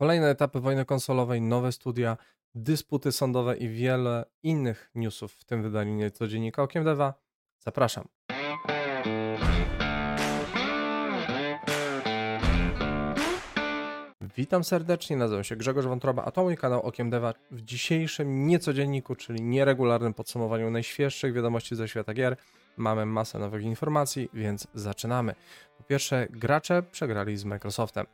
Kolejne etapy wojny konsolowej, nowe studia, dysputy sądowe i wiele innych newsów w tym wydaniu niecodziennika Okiem Deva. Zapraszam. Witam serdecznie, nazywam się Grzegorz Wątroba, a to mój kanał Okiem Deva w dzisiejszym niecodzienniku, czyli nieregularnym podsumowaniu najświeższych wiadomości ze świata gier. Mamy masę nowych informacji, więc zaczynamy. Po pierwsze, gracze przegrali z Microsoftem.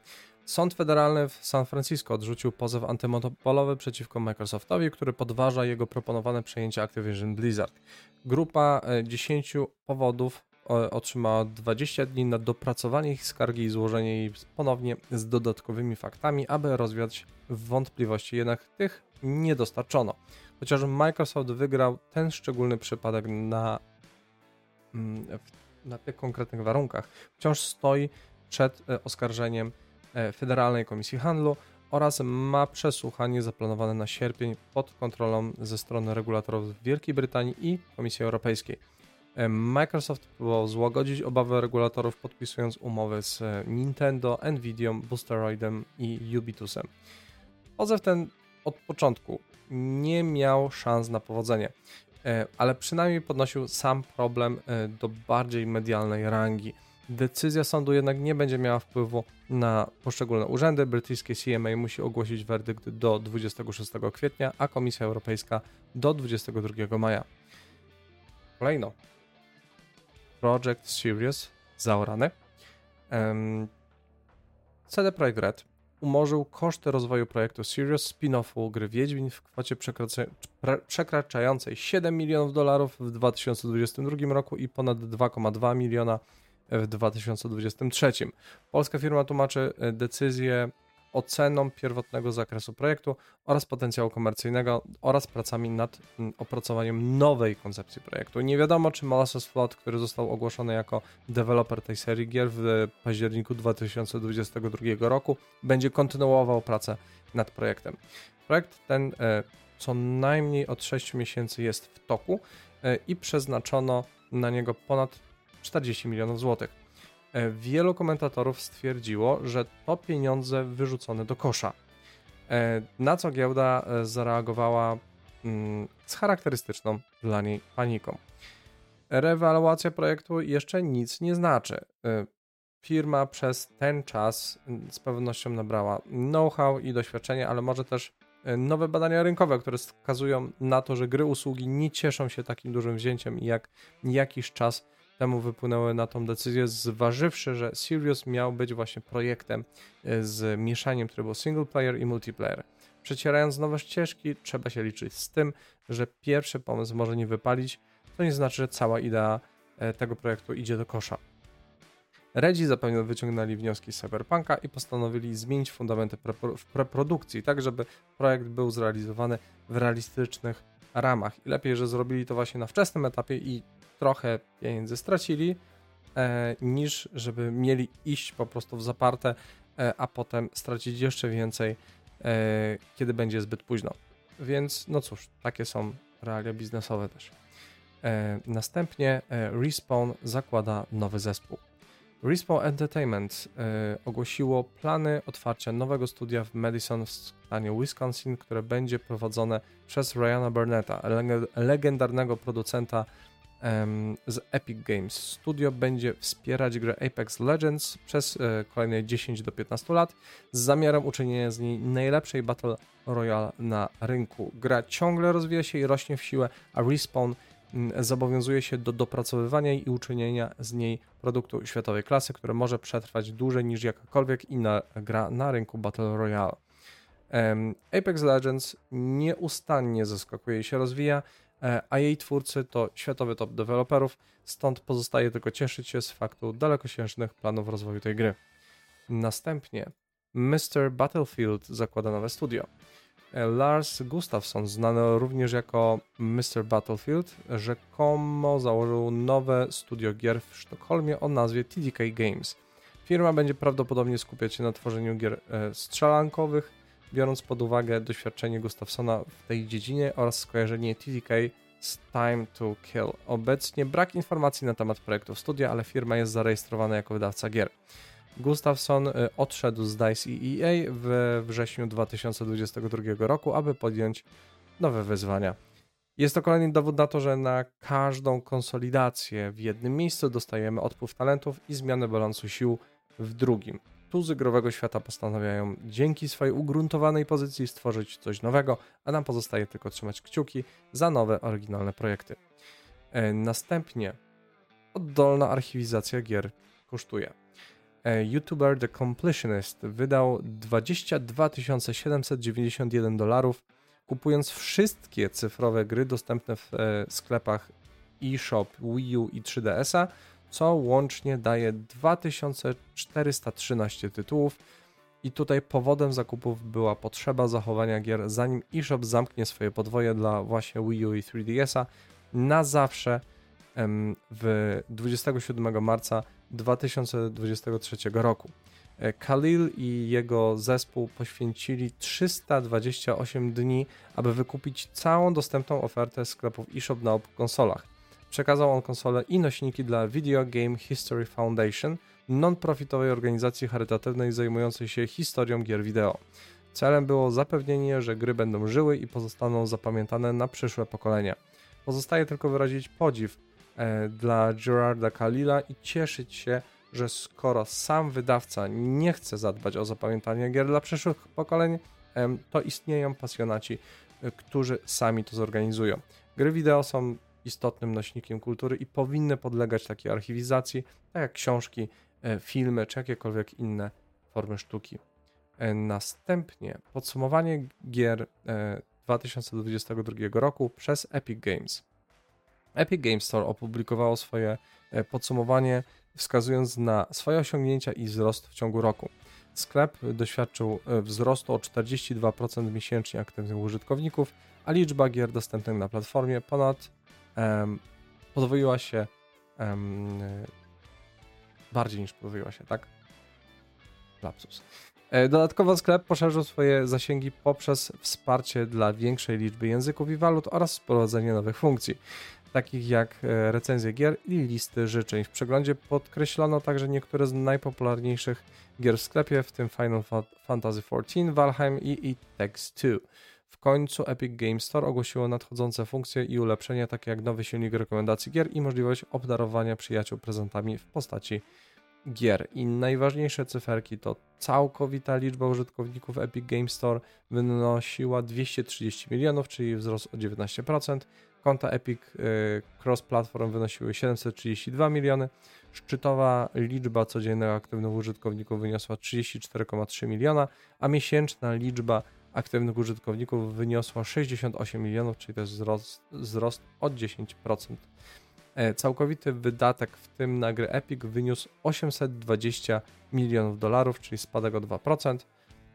Sąd federalny w San Francisco odrzucił pozew antymonopolowy przeciwko Microsoftowi, który podważa jego proponowane przejęcie Activision Blizzard. Grupa 10 e, powodów e, otrzymała 20 dni na dopracowanie ich skargi i złożenie jej ponownie z dodatkowymi faktami, aby rozwiać wątpliwości, jednak tych nie dostarczono. Chociaż Microsoft wygrał ten szczególny przypadek na, mm, na tych konkretnych warunkach, wciąż stoi przed e, oskarżeniem Federalnej Komisji Handlu oraz ma przesłuchanie zaplanowane na sierpień pod kontrolą ze strony regulatorów Wielkiej Brytanii i Komisji Europejskiej. E, Microsoft próbował złagodzić obawy regulatorów podpisując umowy z Nintendo, Nvidia, Boosteroidem i Ubitusem. Pozew ten od początku nie miał szans na powodzenie, e, ale przynajmniej podnosił sam problem do bardziej medialnej rangi. Decyzja sądu jednak nie będzie miała wpływu na poszczególne urzędy. Brytyjskie CMA musi ogłosić werdykt do 26 kwietnia, a Komisja Europejska do 22 maja. Kolejno. Project Serious zaorany. CD Projekt Red umorzył koszty rozwoju projektu Serious spin-offu gry Wiedźmin w kwocie przekraczającej 7 milionów dolarów w 2022 roku i ponad 2,2 miliona w 2023. Polska firma tłumaczy e, decyzję oceną pierwotnego zakresu projektu oraz potencjału komercyjnego oraz pracami nad opracowaniem nowej koncepcji projektu. Nie wiadomo, czy Molasses Flood, który został ogłoszony jako deweloper tej serii gier w październiku 2022 roku, będzie kontynuował pracę nad projektem. Projekt ten e, co najmniej od 6 miesięcy jest w toku e, i przeznaczono na niego ponad 40 milionów złotych. E, wielu komentatorów stwierdziło, że to pieniądze wyrzucone do kosza. E, na co giełda e, zareagowała mm, z charakterystyczną dla niej paniką. Rewaluacja projektu jeszcze nic nie znaczy. Firma przez ten czas mm, z pewnością nabrała know-how i doświadczenie, ale może też nowe badania rynkowe, które wskazują na to, że gry usługi nie cieszą się takim dużym wzięciem jak jakiś czas temu wypłynęły na tą decyzję, zważywszy, że Sirius miał być właśnie projektem e, z mieszaniem trybu single player i multiplayer. Przecierając nowe ścieżki, trzeba się liczyć z tym, że pierwszy pomysł może nie wypalić, to nie znaczy, że cała idea e, tego projektu idzie do kosza. Redzi zapewne wyciągnęli wnioski z Cyberpunka i postanowili zmienić fundamenty w preprodukcji, tak żeby projekt był zrealizowany w realistycznych ramach. I lepiej, że zrobili to właśnie na wczesnym etapie i trochę pieniędzy stracili, e, niż żeby mieli iść po prostu w zaparte, e, a potem stracić jeszcze więcej, e, kiedy będzie zbyt późno. Więc no cóż, takie są realia biznesowe też. Następnie Respawn zakłada nowy zespół. Respawn Entertainment ogłosiło plany otwarcia nowego studia w Madison w stanie Wisconsin, które będzie prowadzone przez Ryana Burnetta, legendarnego producenta z Epic Games. Studio będzie wspierać grę Apex Legends przez e, kolejne 10 do 15 lat z zamiarem uczynienia z niej najlepszej Battle Royale na rynku. Gra ciągle rozwija się i rośnie w siłę, a Respawn zobowiązuje się do dopracowywania i uczynienia z niej produktu światowej klasy, które może przetrwać dłużej niż jakakolwiek inna gra na rynku Battle Royale. Apex Legends nieustannie zaskakuje i się rozwija, a jej twórcy to światowy top deweloperów, stąd pozostaje tylko cieszyć się z faktu dalekosiężnych planów rozwoju tej gry. Następnie Mr. Battlefield zakłada nowe studio. E, Lars Gustafsson, znany również jako Mr. Battlefield, rzekomo założył nowe studio gier w Sztokholmie o nazwie TDK Games. Firma będzie prawdopodobnie skupiać się na tworzeniu gier e, strzelankowych, biorąc pod uwagę doświadczenie Gustafsona w tej dziedzinie oraz skojarzenie TTK z Time to Kill. Obecnie brak informacji na temat projektów studia, ale firma jest zarejestrowana jako wydawca gier. Gustafsson odszedł z DICE i EA we wrześniu 2022 roku, aby podjąć nowe wyzwania. Jest to kolejny dowód na to, że na każdą konsolidację w jednym miejscu dostajemy odpływ talentów i zmianę balansu sił w drugim. Tuzy growego świata postanawiają dzięki swojej ugruntowanej pozycji stworzyć coś nowego, a nam pozostaje tylko trzymać kciuki za nowe, oryginalne projekty. E, następnie oddolna archiwizacja gier kosztuje. E, YouTuber The Completionist wydał 22 791 dolarów kupując wszystkie cyfrowe gry dostępne w e, sklepach eShop, Wii U i 3DS-a, co łącznie daje 2413 tytułów. I tutaj powodem zakupów była potrzeba zachowania gier, zanim eShop zamknie swoje podwoje dla właśnie Wii U i 3DS-a na zawsze w 27 marca 2023 roku. E, Khalil i jego zespół poświęcili 328 dni, aby wykupić całą dostępną ofertę sklepów eShop na obu konsolach. Przekazał on konsolę i nośniki dla Video Game History Foundation, non-profitowej organizacji charytatywnej zajmującej się historią gier wideo. Celem było zapewnienie, że gry będą żyły i pozostaną zapamiętane na przyszłe pokolenia. Pozostaje tylko wyrazić podziw e, dla Gerarda Kalila i cieszyć się, że skoro sam wydawca nie chce zadbać o zapamiętanie gier dla przyszłych pokoleń, to istnieją pasjonaci, e, którzy sami to zorganizują. Gry wideo są istotnym nośnikiem kultury i powinny podlegać takiej archiwizacji, tak jak książki, e, filmy czy jakiekolwiek inne formy sztuki. E, następnie podsumowanie gier 2022 roku przez Epic Games. Epic Games Store opublikowało swoje podsumowanie wskazując na swoje osiągnięcia i wzrost w ciągu roku. Sklep doświadczył e, wzrostu o 42% miesięcznie aktywnych użytkowników, a liczba gier dostępnych na platformie ponad um, podwoiła się um, bardziej niż podwoiła się, tak? Lapsus. E, dodatkowo sklep poszerzył swoje zasięgi poprzez wsparcie dla większej liczby języków i walut oraz wprowadzenie nowych funkcji takich jak e, recenzje gier i listy życzeń. W przeglądzie podkreślono także niektóre z najpopularniejszych gier w sklepie, w tym Final Fantasy XIV, Valheim i It Takes Two. W końcu Epic Games Store ogłosiło nadchodzące funkcje i ulepszenia, takie jak nowy silnik rekomendacji gier i możliwość obdarowania przyjaciół prezentami w postaci gier. I najważniejsze cyferki to całkowita liczba użytkowników Epic Games Store wynosiła 230 milionów, czyli wzrost o 19%. Konta Epic y, cross-platform wynosiły 732 miliony. Szczytowa liczba codziennego aktywnych użytkowników wyniosła 34,3 miliona, a miesięczna liczba aktywnych użytkowników wyniosła 68 milionów, czyli to jest wzrost, wzrost o 10%. E, całkowity wydatek w tym na gry Epic wyniósł 820 milionów dolarów, czyli spadek o 2%.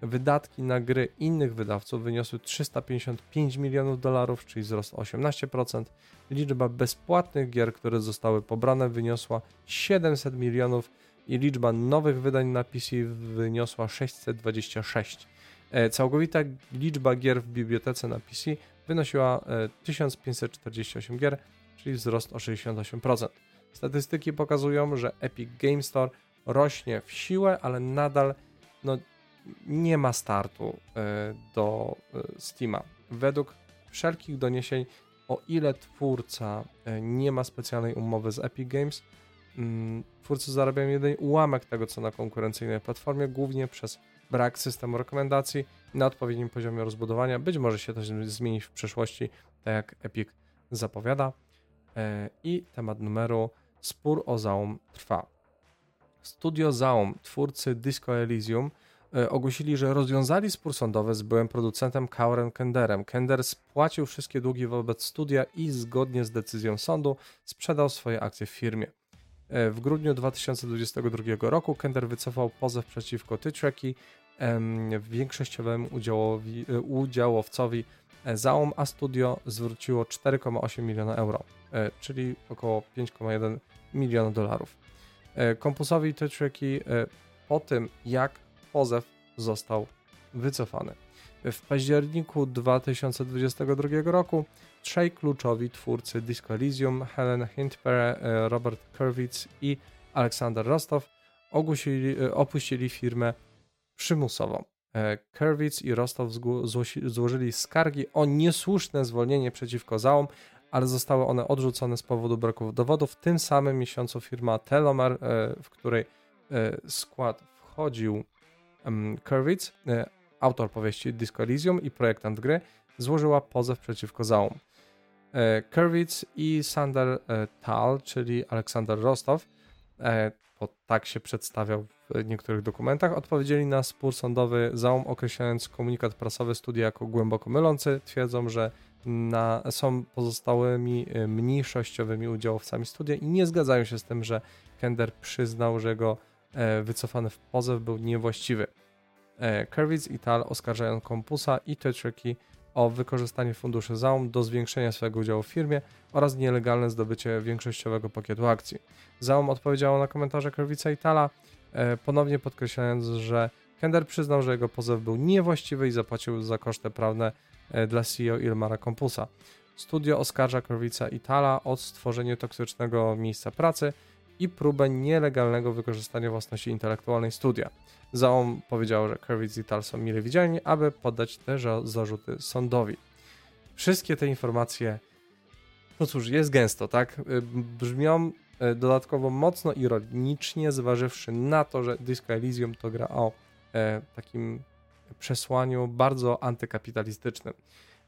Wydatki na gry innych wydawców wyniosły 355 milionów dolarów, czyli wzrost 18%. Liczba bezpłatnych gier, które zostały pobrane, wyniosła 700 milionów i liczba nowych wydań na PC wyniosła 626. E, całkowita liczba gier w bibliotece na PC wynosiła 1548 e, gier, czyli wzrost o 68%. Statystyki pokazują, że Epic Game Store rośnie w siłę, ale nadal no, nie ma startu e, do Steama. Według wszelkich doniesień, o ile twórca nie ma specjalnej umowy z Epic Games, mm, twórcy zarabiają jedynie ułamek tego, co na konkurencyjnej platformie, głównie przez brak systemu rekomendacji na odpowiednim poziomie rozbudowania. Być może się to zmieni w przyszłości, tak jak Epic zapowiada. I temat numeru spór o Zaum trwa. Studio Zaum, twórcy Disco Elysium, E, ogłosili, że rozwiązali spór sądowy z byłym producentem Kauren Kenderem. Kender spłacił wszystkie długi wobec studia i zgodnie z decyzją sądu sprzedał swoje akcje w firmie. E, w grudniu 2022 roku Kender wycofał pozew przeciwko Tytreki, większościowemu udziałowi, e, udziałowcowi Zaum, a studio zwróciło 4,8 miliona euro, czyli około 5,1 miliona dolarów. Kompusowi Tytreki po tym, jak pozew został wycofany. W październiku 2022 roku trzej kluczowi twórcy Disco Elysium, Helen Hintper, Robert Kurwitz i Aleksander Rostow ogłosili, e, opuścili firmę przymusowo. E, Kerwitz i Rostow złożyli skargi o niesłuszne zwolnienie przeciwko Zaum, ale zostały one odrzucone z powodu braku dowodów. W tym samym miesiącu firma Telomar, w której skład wchodził Kerwitz, autor powieści Disco Elysium i projektant gry, złożyła pozew przeciwko Zaum. E, Kerwitz i Sander e, Tal, czyli Aleksander Rostow, e, bo tak się przedstawiał w niektórych dokumentach, odpowiedzieli na spór sądowy Zaum, określając komunikat prasowy studia jako głęboko mylący. Twierdzą, że na, są pozostałymi mniejszościowymi udziałowcami studia i nie zgadzają się z tym, że Kender przyznał, że jego wycofany w pozew był niewłaściwy. Kerwitz i Tal oskarżają Kompusa i Tetreki o wykorzystanie funduszy Zaum do zwiększenia swojego udziału w firmie oraz nielegalne zdobycie większościowego pakietu akcji. Zaum odpowiedziało na komentarze Kerwica i Tala, e, ponownie podkreślając, że Kender przyznał, że jego pozew był niewłaściwy i zapłacił za koszty prawne e, dla CEO Ilmara Kompusa. Studio oskarża Kerwica i Tala o stworzenie toksycznego miejsca pracy i próbę nielegalnego wykorzystania własności intelektualnej studia. Zaom powiedział, że Kerwitz i Tal są mile widziani, aby poddać te zarzuty sądowi. Wszystkie te informacje, no cóż, jest gęsto, tak? Y, brzmią y, dodatkowo mocno ironicznie, zważywszy na to, że Disco Elysium to gra o e, takim przesłaniu bardzo antykapitalistycznym.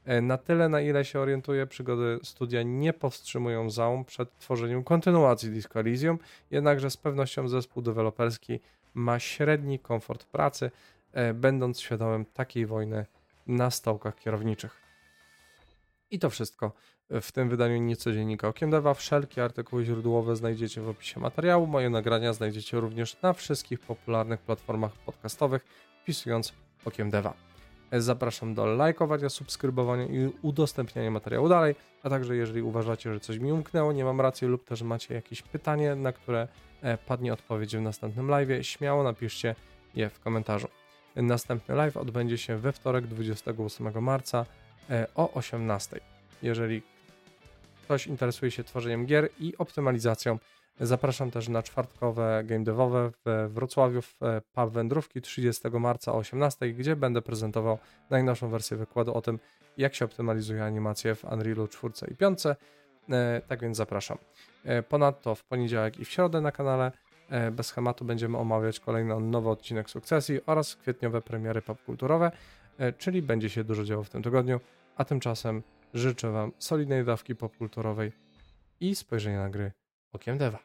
E, na tyle, na ile się orientuję, przygody studia nie powstrzymują Zaum przed tworzeniem kontynuacji Disco Elysium, jednakże z pewnością zespół deweloperski ma średni komfort pracy, e, będąc świadomym takiej wojny na stołkach kierowniczych. I to wszystko w tym wydaniu niecodziennika Okiem Deva. Wszelkie artykuły źródłowe znajdziecie w opisie materiału. Moje nagrania znajdziecie również na wszystkich popularnych platformach podcastowych, wpisując Okiem Deva. Zapraszam do lajkowania, subskrybowania i udostępniania materiału dalej, a także jeżeli uważacie, że coś mi umknęło, nie mam racji lub też macie jakieś pytanie, na które e, padnie odpowiedź w następnym live, śmiało napiszcie je w komentarzu. Następny live odbędzie się we wtorek 28 marca e, o 18. Jeżeli ktoś interesuje się tworzeniem gier i optymalizacją, Zapraszam też na czwartkowe game devowe w Wrocławiu w e, pub Wędrówki 30 marca o 18, gdzie będę prezentował najnowszą wersję wykładu o tym, jak się optymalizuje animacje w Unrealu 4 i 5. E, tak więc zapraszam. E, ponadto w poniedziałek i w środę na kanale bez schematu będziemy omawiać kolejny nowy odcinek sukcesji oraz kwietniowe premiery popkulturowe, czyli będzie się dużo działo w tym tygodniu. A tymczasem życzę Wam solidnej dawki popkulturowej i spojrzenia na gry okiem Deva.